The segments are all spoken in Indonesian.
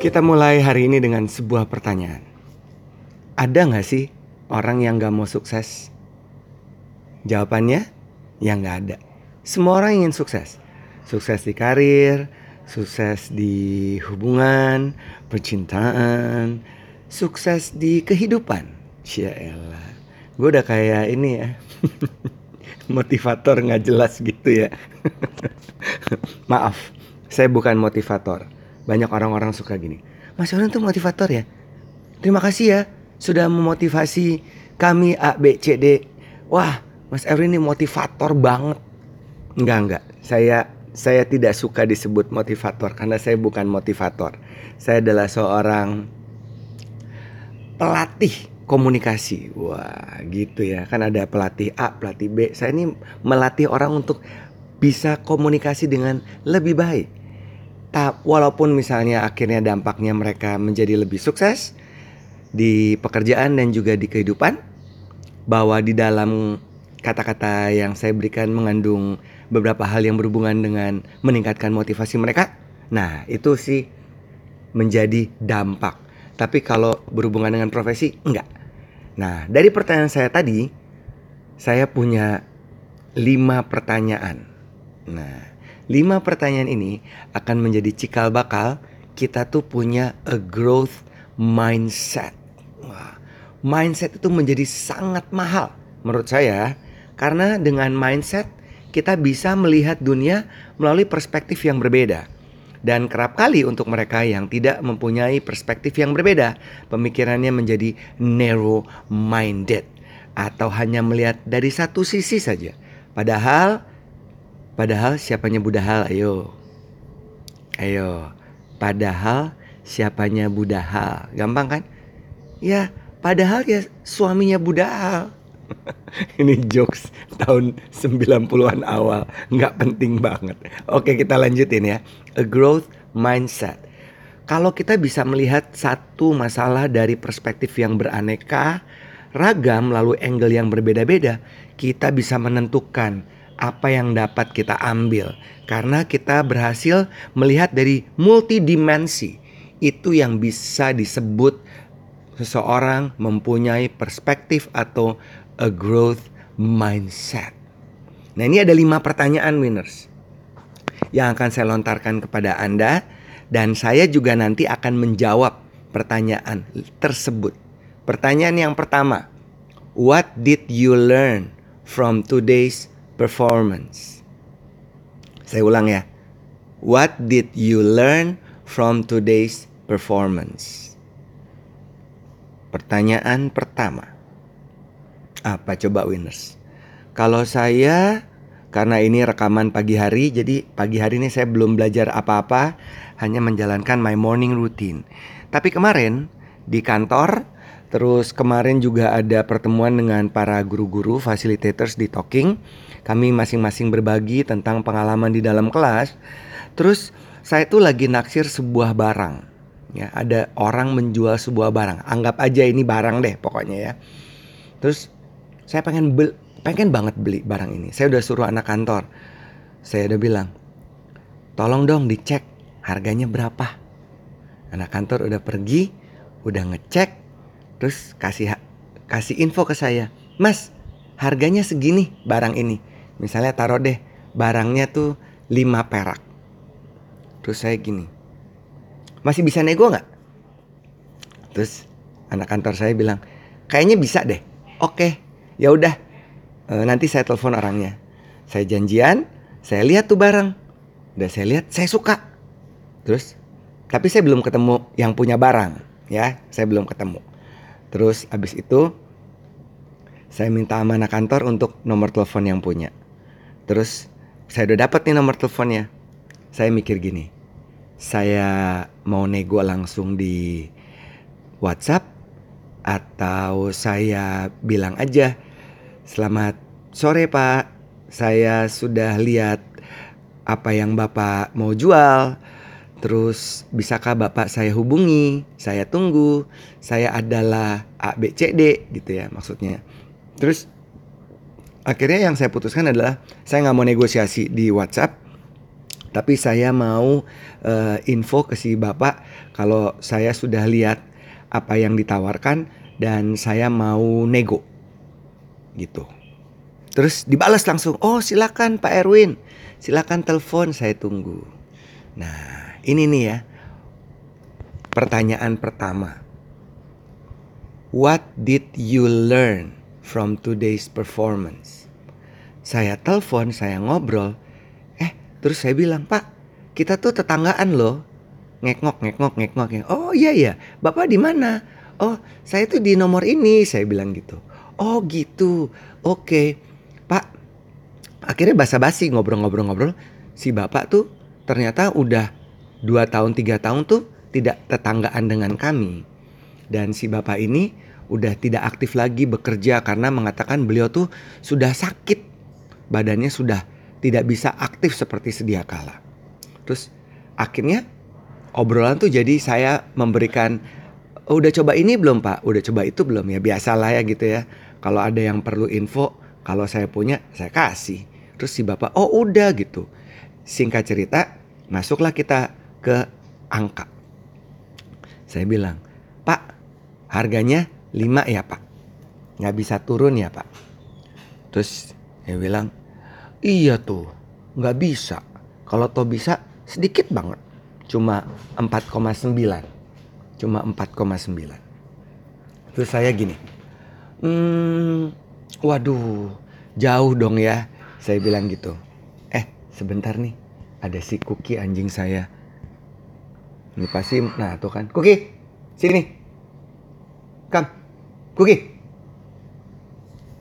Kita mulai hari ini dengan sebuah pertanyaan. Ada nggak sih orang yang nggak mau sukses? Jawabannya, ya nggak ada. Semua orang ingin sukses. Sukses di karir, sukses di hubungan, percintaan, sukses di kehidupan. Ya elah, gue udah kayak ini ya, motivator nggak jelas gitu ya. Maaf, saya bukan motivator banyak orang-orang suka gini. Mas Yonan tuh motivator ya. Terima kasih ya sudah memotivasi kami A B C D. Wah, Mas Erwin ini motivator banget. Enggak enggak. Saya saya tidak suka disebut motivator karena saya bukan motivator. Saya adalah seorang pelatih komunikasi. Wah, gitu ya. Kan ada pelatih A, pelatih B. Saya ini melatih orang untuk bisa komunikasi dengan lebih baik tak walaupun misalnya akhirnya dampaknya mereka menjadi lebih sukses di pekerjaan dan juga di kehidupan bahwa di dalam kata-kata yang saya berikan mengandung beberapa hal yang berhubungan dengan meningkatkan motivasi mereka. Nah, itu sih menjadi dampak. Tapi kalau berhubungan dengan profesi enggak. Nah, dari pertanyaan saya tadi saya punya lima pertanyaan. Nah, Lima pertanyaan ini akan menjadi cikal bakal kita tuh punya a growth mindset. Wah, mindset itu menjadi sangat mahal menurut saya karena dengan mindset kita bisa melihat dunia melalui perspektif yang berbeda. Dan kerap kali untuk mereka yang tidak mempunyai perspektif yang berbeda, pemikirannya menjadi narrow minded atau hanya melihat dari satu sisi saja. Padahal Padahal siapanya Budahal? Ayo. Ayo. Padahal siapanya Budahal? Gampang kan? Ya, padahal ya suaminya Budahal. Ini jokes tahun 90-an awal, nggak penting banget. Oke, kita lanjutin ya. A growth mindset. Kalau kita bisa melihat satu masalah dari perspektif yang beraneka, ragam lalu angle yang berbeda-beda, kita bisa menentukan apa yang dapat kita ambil karena kita berhasil melihat dari multidimensi. Itu yang bisa disebut seseorang mempunyai perspektif atau a growth mindset. Nah, ini ada lima pertanyaan winners yang akan saya lontarkan kepada Anda dan saya juga nanti akan menjawab pertanyaan tersebut. Pertanyaan yang pertama, what did you learn from today's performance. Saya ulang ya. What did you learn from today's performance? Pertanyaan pertama. Apa coba winners? Kalau saya karena ini rekaman pagi hari, jadi pagi hari ini saya belum belajar apa-apa, hanya menjalankan my morning routine. Tapi kemarin di kantor, terus kemarin juga ada pertemuan dengan para guru-guru facilitators di Talking kami masing-masing berbagi tentang pengalaman di dalam kelas. Terus saya tuh lagi naksir sebuah barang. Ya, ada orang menjual sebuah barang. Anggap aja ini barang deh pokoknya ya. Terus saya pengen beli, pengen banget beli barang ini. Saya udah suruh anak kantor. Saya udah bilang, "Tolong dong dicek harganya berapa." Anak kantor udah pergi, udah ngecek, terus kasih kasih info ke saya. "Mas, harganya segini barang ini." Misalnya taruh deh barangnya tuh 5 perak. Terus saya gini. Masih bisa nego nggak? Terus anak kantor saya bilang, kayaknya bisa deh. Oke, ya udah. E, nanti saya telepon orangnya. Saya janjian, saya lihat tuh barang. Udah saya lihat, saya suka. Terus, tapi saya belum ketemu yang punya barang, ya. Saya belum ketemu. Terus abis itu saya minta sama anak kantor untuk nomor telepon yang punya. Terus saya udah dapat nih nomor teleponnya. Saya mikir gini, saya mau nego langsung di WhatsApp atau saya bilang aja selamat sore Pak, saya sudah lihat apa yang Bapak mau jual. Terus bisakah Bapak saya hubungi? Saya tunggu. Saya adalah ABCD gitu ya maksudnya. Terus akhirnya yang saya putuskan adalah saya nggak mau negosiasi di WhatsApp Tapi saya mau uh, info ke si Bapak kalau saya sudah lihat apa yang ditawarkan dan saya mau nego. Gitu. Terus dibalas langsung, "Oh, silakan Pak Erwin. Silakan telepon, saya tunggu." Nah, ini nih ya. Pertanyaan pertama. What did you learn from today's performance? Saya telepon, saya ngobrol, Terus saya bilang, Pak, kita tuh tetanggaan loh. Ngekngok, ngekngok, ngekngok. Oh iya iya, Bapak di mana? Oh, saya tuh di nomor ini, saya bilang gitu. Oh gitu, oke. Pak, akhirnya basa-basi ngobrol-ngobrol-ngobrol. Si Bapak tuh ternyata udah dua tahun, tiga tahun tuh tidak tetanggaan dengan kami. Dan si Bapak ini udah tidak aktif lagi bekerja karena mengatakan beliau tuh sudah sakit. Badannya sudah tidak bisa aktif seperti sedia kala. Terus akhirnya obrolan tuh jadi saya memberikan oh, udah coba ini belum pak, udah coba itu belum ya biasalah ya gitu ya. Kalau ada yang perlu info, kalau saya punya saya kasih. Terus si bapak oh udah gitu. Singkat cerita masuklah kita ke angka. Saya bilang pak harganya 5 ya pak, nggak bisa turun ya pak. Terus dia bilang Iya tuh, nggak bisa. Kalau toh bisa sedikit banget. Cuma 4,9. Cuma 4,9. Terus saya gini. Hmm, waduh, jauh dong ya. Saya bilang gitu. Eh, sebentar nih. Ada si Kuki anjing saya. Ini pasti, nah tuh kan. Kuki, sini. Kam, Kuki.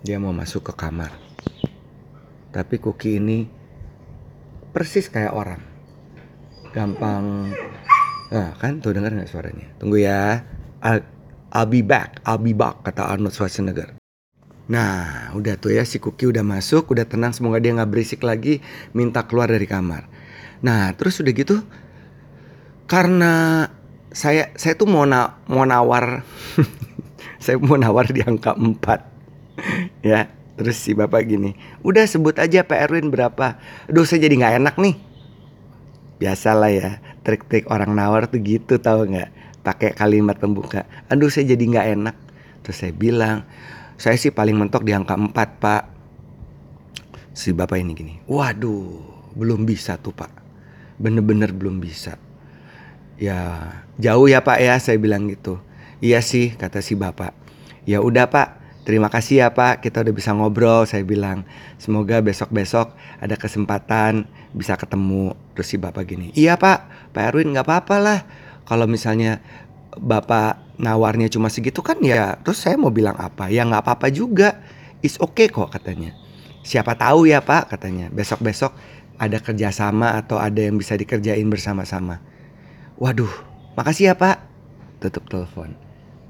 Dia mau masuk ke kamar tapi Kuki ini persis kayak orang. Gampang. Nah, kan tuh dengar nggak suaranya? Tunggu ya. I'll, I'll be back, I'll be back kata Arnold Schwarzenegger. Nah, udah tuh ya si Kuki udah masuk, udah tenang semoga dia nggak berisik lagi, minta keluar dari kamar. Nah, terus udah gitu karena saya saya tuh mau na, mau nawar saya mau nawar di angka 4 ya Terus si bapak gini, udah sebut aja Pak Erwin berapa. Aduh saya jadi nggak enak nih. Biasalah ya, trik-trik orang nawar tuh gitu tau nggak? Pakai kalimat pembuka. Aduh saya jadi nggak enak. Terus saya bilang, saya sih paling mentok di angka 4 pak. Si bapak ini gini, waduh belum bisa tuh pak. Bener-bener belum bisa. Ya jauh ya pak ya saya bilang gitu. Iya sih kata si bapak. Ya udah pak Terima kasih ya Pak, kita udah bisa ngobrol. Saya bilang, semoga besok-besok ada kesempatan bisa ketemu. Terus si Bapak gini, iya Pak, Pak Erwin nggak apa-apa lah. Kalau misalnya Bapak nawarnya cuma segitu kan ya, terus saya mau bilang apa? Ya nggak apa-apa juga. It's okay kok katanya. Siapa tahu ya Pak katanya, besok-besok ada kerjasama atau ada yang bisa dikerjain bersama-sama. Waduh, makasih ya Pak. Tutup telepon.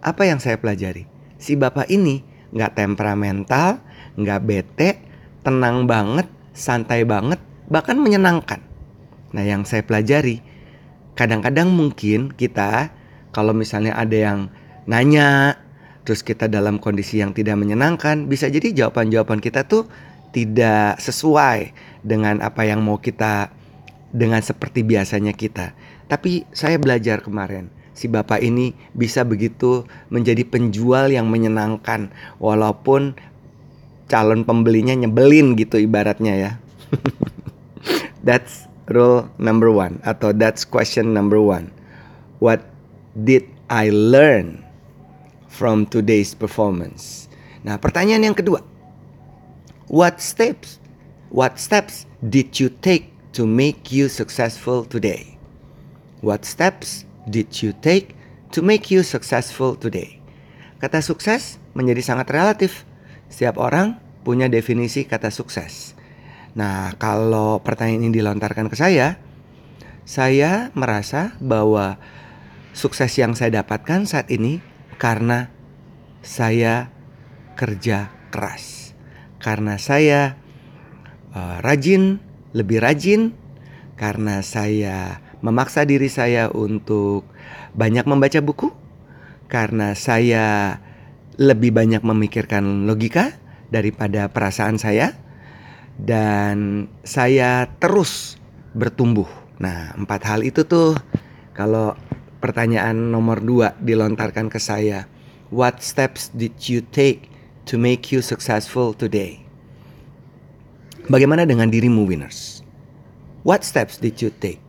Apa yang saya pelajari? Si bapak ini nggak temperamental, nggak bete, tenang banget, santai banget, bahkan menyenangkan. Nah, yang saya pelajari, kadang-kadang mungkin kita kalau misalnya ada yang nanya, terus kita dalam kondisi yang tidak menyenangkan, bisa jadi jawaban-jawaban kita tuh tidak sesuai dengan apa yang mau kita dengan seperti biasanya kita. Tapi saya belajar kemarin, si bapak ini bisa begitu menjadi penjual yang menyenangkan walaupun calon pembelinya nyebelin gitu ibaratnya ya. that's rule number one atau that's question number one. What did I learn from today's performance? Nah pertanyaan yang kedua. What steps, what steps did you take to make you successful today? What steps did you take to make you successful today? Kata sukses menjadi sangat relatif. Setiap orang punya definisi kata sukses. Nah, kalau pertanyaan ini dilontarkan ke saya, saya merasa bahwa sukses yang saya dapatkan saat ini karena saya kerja keras. Karena saya uh, rajin, lebih rajin, karena saya memaksa diri saya untuk banyak membaca buku karena saya lebih banyak memikirkan logika daripada perasaan saya dan saya terus bertumbuh. Nah, empat hal itu tuh kalau pertanyaan nomor dua dilontarkan ke saya, what steps did you take to make you successful today? Bagaimana dengan dirimu winners? What steps did you take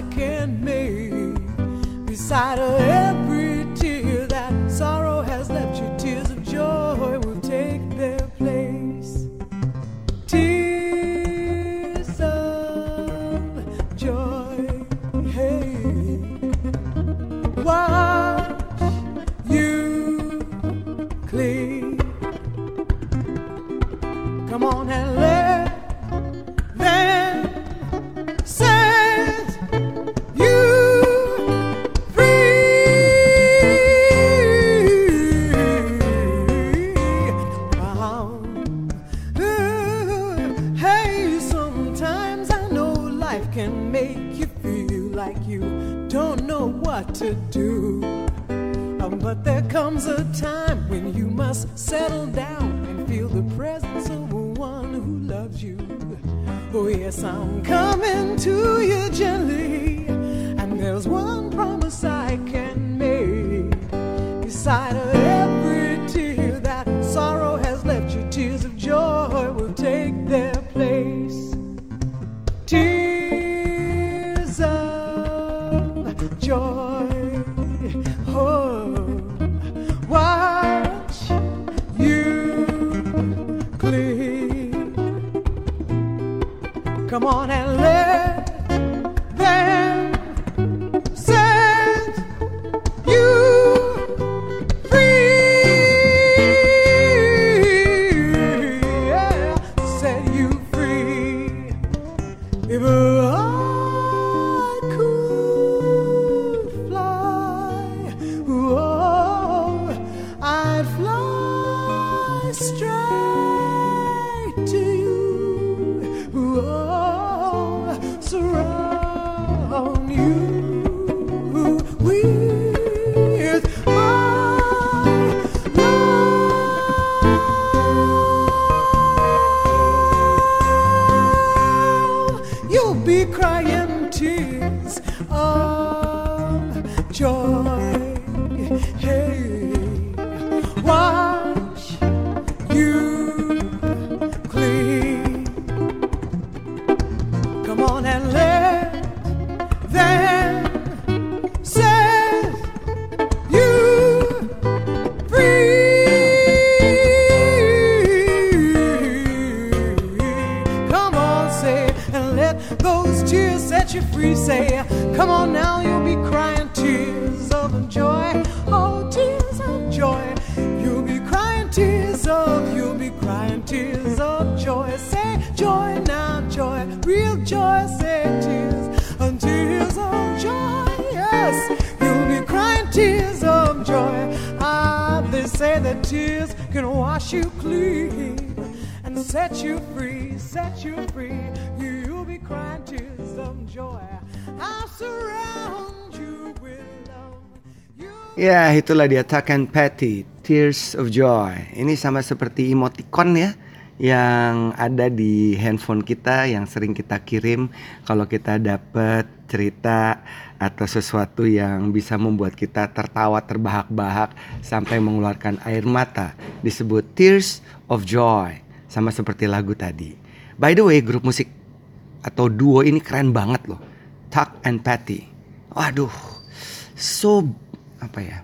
I can make beside every one and crying real tears, and tears of joy. Yes, you'll be crying tears of joy. Ah, they say that tears can wash you clean and set you free, set you free. You'll be crying tears of joy. I'll surround you with love. Ya, itulah dia Tuck and Patty, Tears of Joy. Ini sama seperti emoticon ya yang ada di handphone kita yang sering kita kirim kalau kita dapat cerita atau sesuatu yang bisa membuat kita tertawa terbahak-bahak sampai mengeluarkan air mata disebut Tears of Joy sama seperti lagu tadi. By the way, grup musik atau duo ini keren banget loh. Tuck and Patty. Waduh, so apa ya?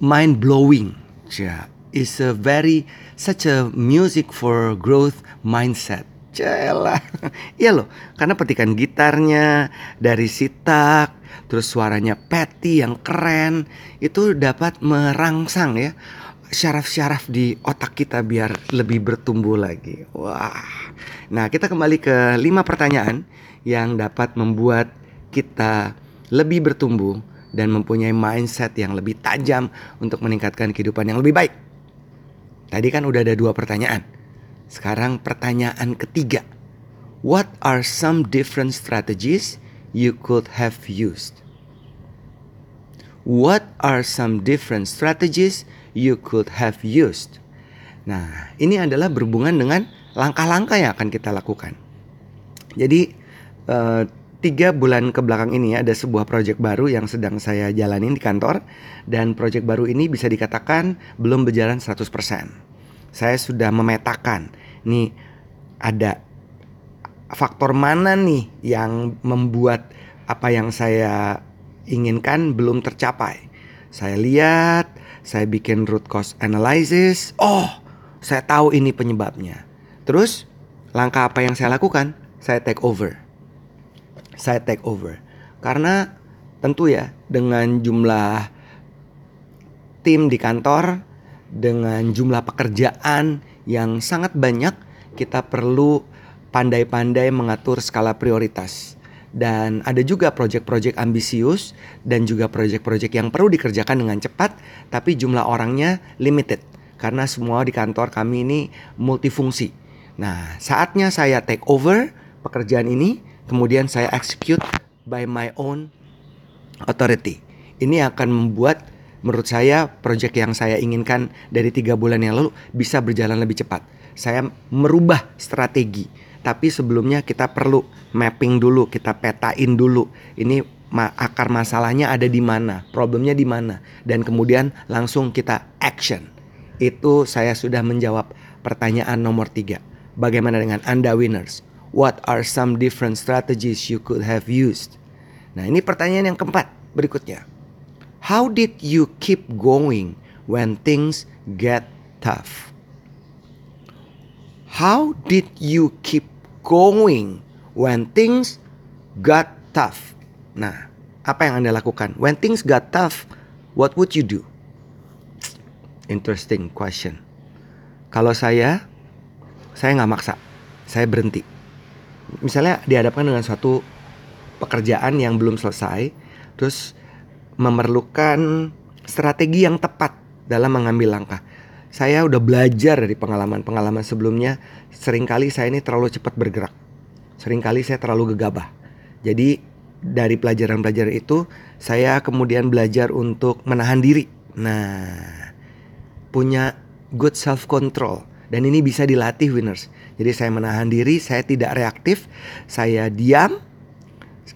mind blowing. Yeah, is a very such a music for growth mindset. Celah. Iya loh, karena petikan gitarnya dari sitak, terus suaranya Patty yang keren itu dapat merangsang ya syaraf-syaraf di otak kita biar lebih bertumbuh lagi. Wah. Nah, kita kembali ke lima pertanyaan yang dapat membuat kita lebih bertumbuh dan mempunyai mindset yang lebih tajam untuk meningkatkan kehidupan yang lebih baik. Tadi kan udah ada dua pertanyaan. Sekarang pertanyaan ketiga. What are some different strategies you could have used? What are some different strategies you could have used? Nah, ini adalah berhubungan dengan langkah-langkah yang akan kita lakukan. Jadi, uh, tiga bulan ke belakang ini ada sebuah proyek baru yang sedang saya jalanin di kantor dan proyek baru ini bisa dikatakan belum berjalan 100%. Saya sudah memetakan nih ada faktor mana nih yang membuat apa yang saya inginkan belum tercapai. Saya lihat, saya bikin root cause analysis. Oh, saya tahu ini penyebabnya. Terus, langkah apa yang saya lakukan? Saya take over. Saya take over. Karena tentu ya, dengan jumlah tim di kantor, dengan jumlah pekerjaan yang sangat banyak, kita perlu pandai-pandai mengatur skala prioritas dan ada juga proyek-proyek ambisius dan juga proyek-proyek yang perlu dikerjakan dengan cepat tapi jumlah orangnya limited karena semua di kantor kami ini multifungsi. Nah, saatnya saya take over pekerjaan ini kemudian saya execute by my own authority. Ini akan membuat menurut saya proyek yang saya inginkan dari tiga bulan yang lalu bisa berjalan lebih cepat. Saya merubah strategi tapi sebelumnya kita perlu mapping dulu, kita petain dulu. Ini akar masalahnya ada di mana, problemnya di mana, dan kemudian langsung kita action. Itu saya sudah menjawab pertanyaan nomor tiga. Bagaimana dengan Anda winners? What are some different strategies you could have used? Nah ini pertanyaan yang keempat berikutnya. How did you keep going when things get tough? How did you keep going when things got tough. Nah, apa yang Anda lakukan? When things got tough, what would you do? Interesting question. Kalau saya, saya nggak maksa. Saya berhenti. Misalnya dihadapkan dengan suatu pekerjaan yang belum selesai, terus memerlukan strategi yang tepat dalam mengambil langkah saya udah belajar dari pengalaman-pengalaman sebelumnya. Seringkali saya ini terlalu cepat bergerak. Seringkali saya terlalu gegabah. Jadi dari pelajaran-pelajaran itu saya kemudian belajar untuk menahan diri. Nah, punya good self control dan ini bisa dilatih winners. Jadi saya menahan diri, saya tidak reaktif, saya diam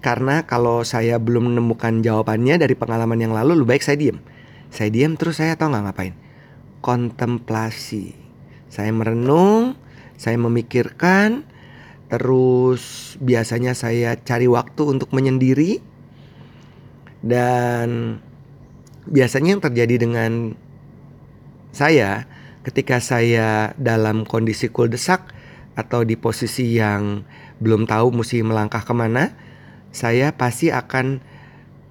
karena kalau saya belum menemukan jawabannya dari pengalaman yang lalu, lebih baik saya diam. Saya diam terus saya tahu nggak ngapain kontemplasi. Saya merenung, saya memikirkan, terus biasanya saya cari waktu untuk menyendiri dan biasanya yang terjadi dengan saya ketika saya dalam kondisi kuldesak atau di posisi yang belum tahu mesti melangkah ke mana, saya pasti akan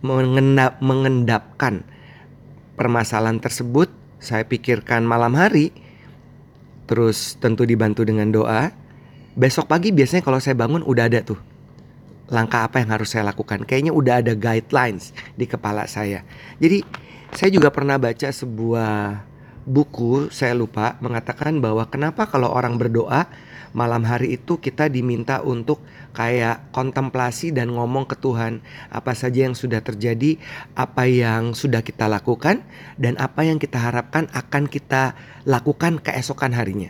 mengendap, mengendapkan permasalahan tersebut saya pikirkan malam hari, terus tentu dibantu dengan doa. Besok pagi biasanya kalau saya bangun udah ada tuh langkah apa yang harus saya lakukan. Kayaknya udah ada guidelines di kepala saya. Jadi saya juga pernah baca sebuah buku, saya lupa, mengatakan bahwa kenapa kalau orang berdoa malam hari itu kita diminta untuk kayak kontemplasi dan ngomong ke Tuhan apa saja yang sudah terjadi, apa yang sudah kita lakukan dan apa yang kita harapkan akan kita lakukan keesokan harinya.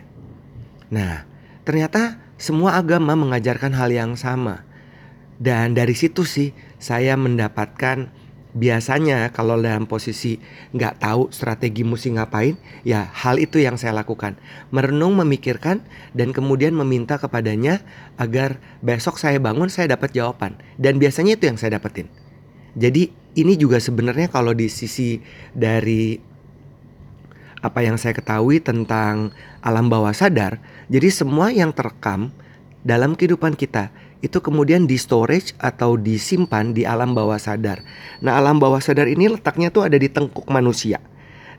Nah, ternyata semua agama mengajarkan hal yang sama. Dan dari situ sih saya mendapatkan biasanya kalau dalam posisi nggak tahu strategi mesti ngapain, ya hal itu yang saya lakukan. Merenung, memikirkan, dan kemudian meminta kepadanya agar besok saya bangun saya dapat jawaban. Dan biasanya itu yang saya dapetin. Jadi ini juga sebenarnya kalau di sisi dari apa yang saya ketahui tentang alam bawah sadar, jadi semua yang terekam dalam kehidupan kita itu kemudian di storage atau disimpan di alam bawah sadar. Nah, alam bawah sadar ini letaknya tuh ada di tengkuk manusia.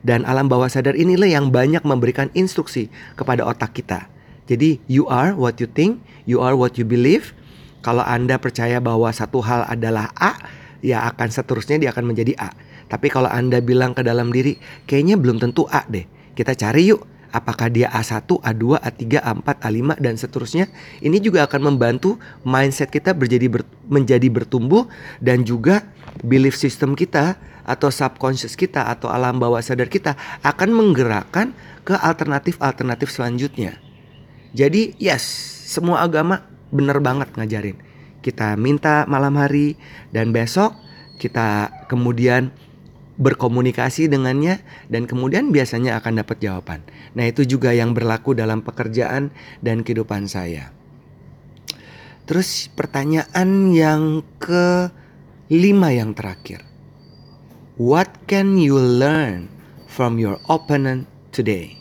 Dan alam bawah sadar inilah yang banyak memberikan instruksi kepada otak kita. Jadi you are what you think, you are what you believe. Kalau Anda percaya bahwa satu hal adalah A, ya akan seterusnya dia akan menjadi A. Tapi kalau Anda bilang ke dalam diri, kayaknya belum tentu A deh. Kita cari yuk apakah dia A1, A2, A3, A4, A5 dan seterusnya. Ini juga akan membantu mindset kita menjadi ber, menjadi bertumbuh dan juga belief system kita atau subconscious kita atau alam bawah sadar kita akan menggerakkan ke alternatif-alternatif selanjutnya. Jadi, yes, semua agama benar banget ngajarin. Kita minta malam hari dan besok kita kemudian berkomunikasi dengannya dan kemudian biasanya akan dapat jawaban. Nah, itu juga yang berlaku dalam pekerjaan dan kehidupan saya. Terus pertanyaan yang ke lima yang terakhir. What can you learn from your opponent today?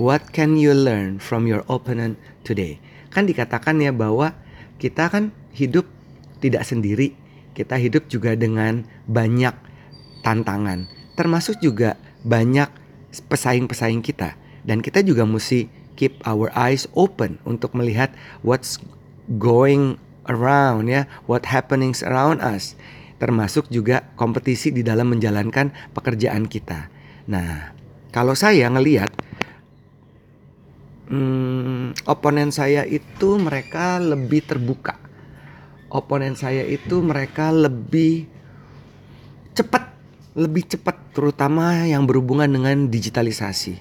What can you learn from your opponent today? Kan dikatakan ya bahwa kita kan hidup tidak sendiri. Kita hidup juga dengan banyak tantangan, termasuk juga banyak pesaing-pesaing kita. Dan kita juga mesti keep our eyes open untuk melihat what's going around ya, what happenings around us. Termasuk juga kompetisi di dalam menjalankan pekerjaan kita. Nah, kalau saya ngelihat hmm, oponen saya itu mereka lebih terbuka. Oponen saya itu mereka lebih cepat lebih cepat terutama yang berhubungan dengan digitalisasi.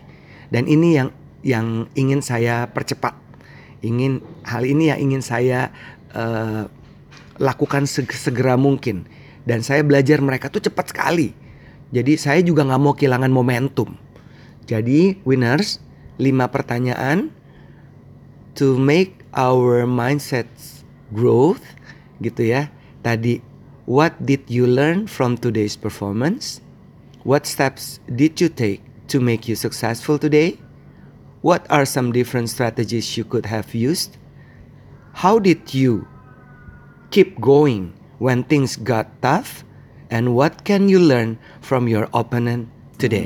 Dan ini yang yang ingin saya percepat. Ingin hal ini yang ingin saya uh, lakukan segera mungkin. Dan saya belajar mereka tuh cepat sekali. Jadi saya juga nggak mau kehilangan momentum. Jadi winners, lima pertanyaan to make our mindset growth gitu ya. Tadi What did you learn from today's performance? What steps did you take to make you successful today? What are some different strategies you could have used? How did you keep going when things got tough? And what can you learn from your opponent today?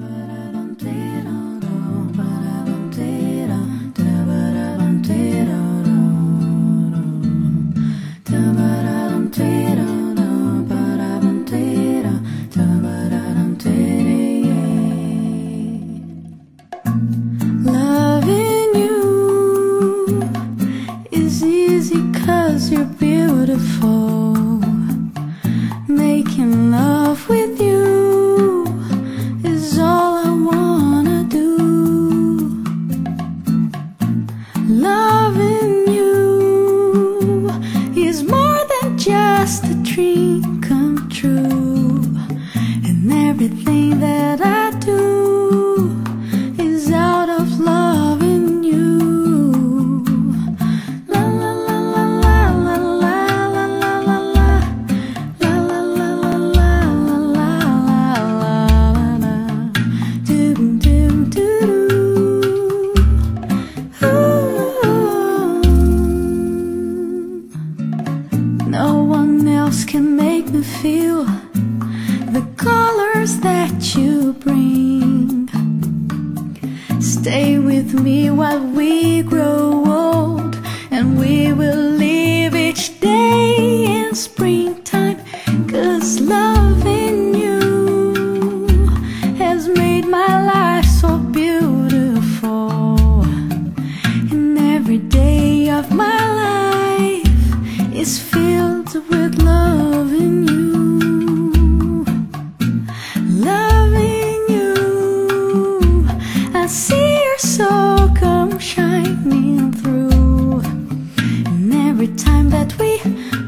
every time that we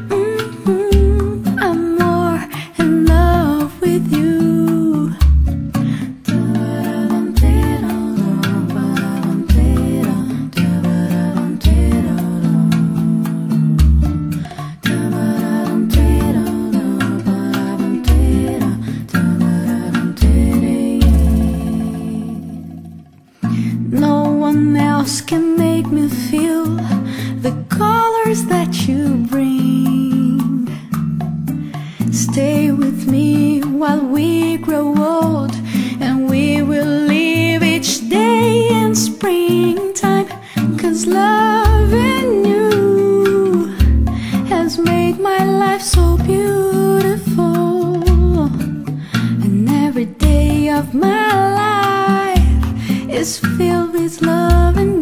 of my life is filled with love and.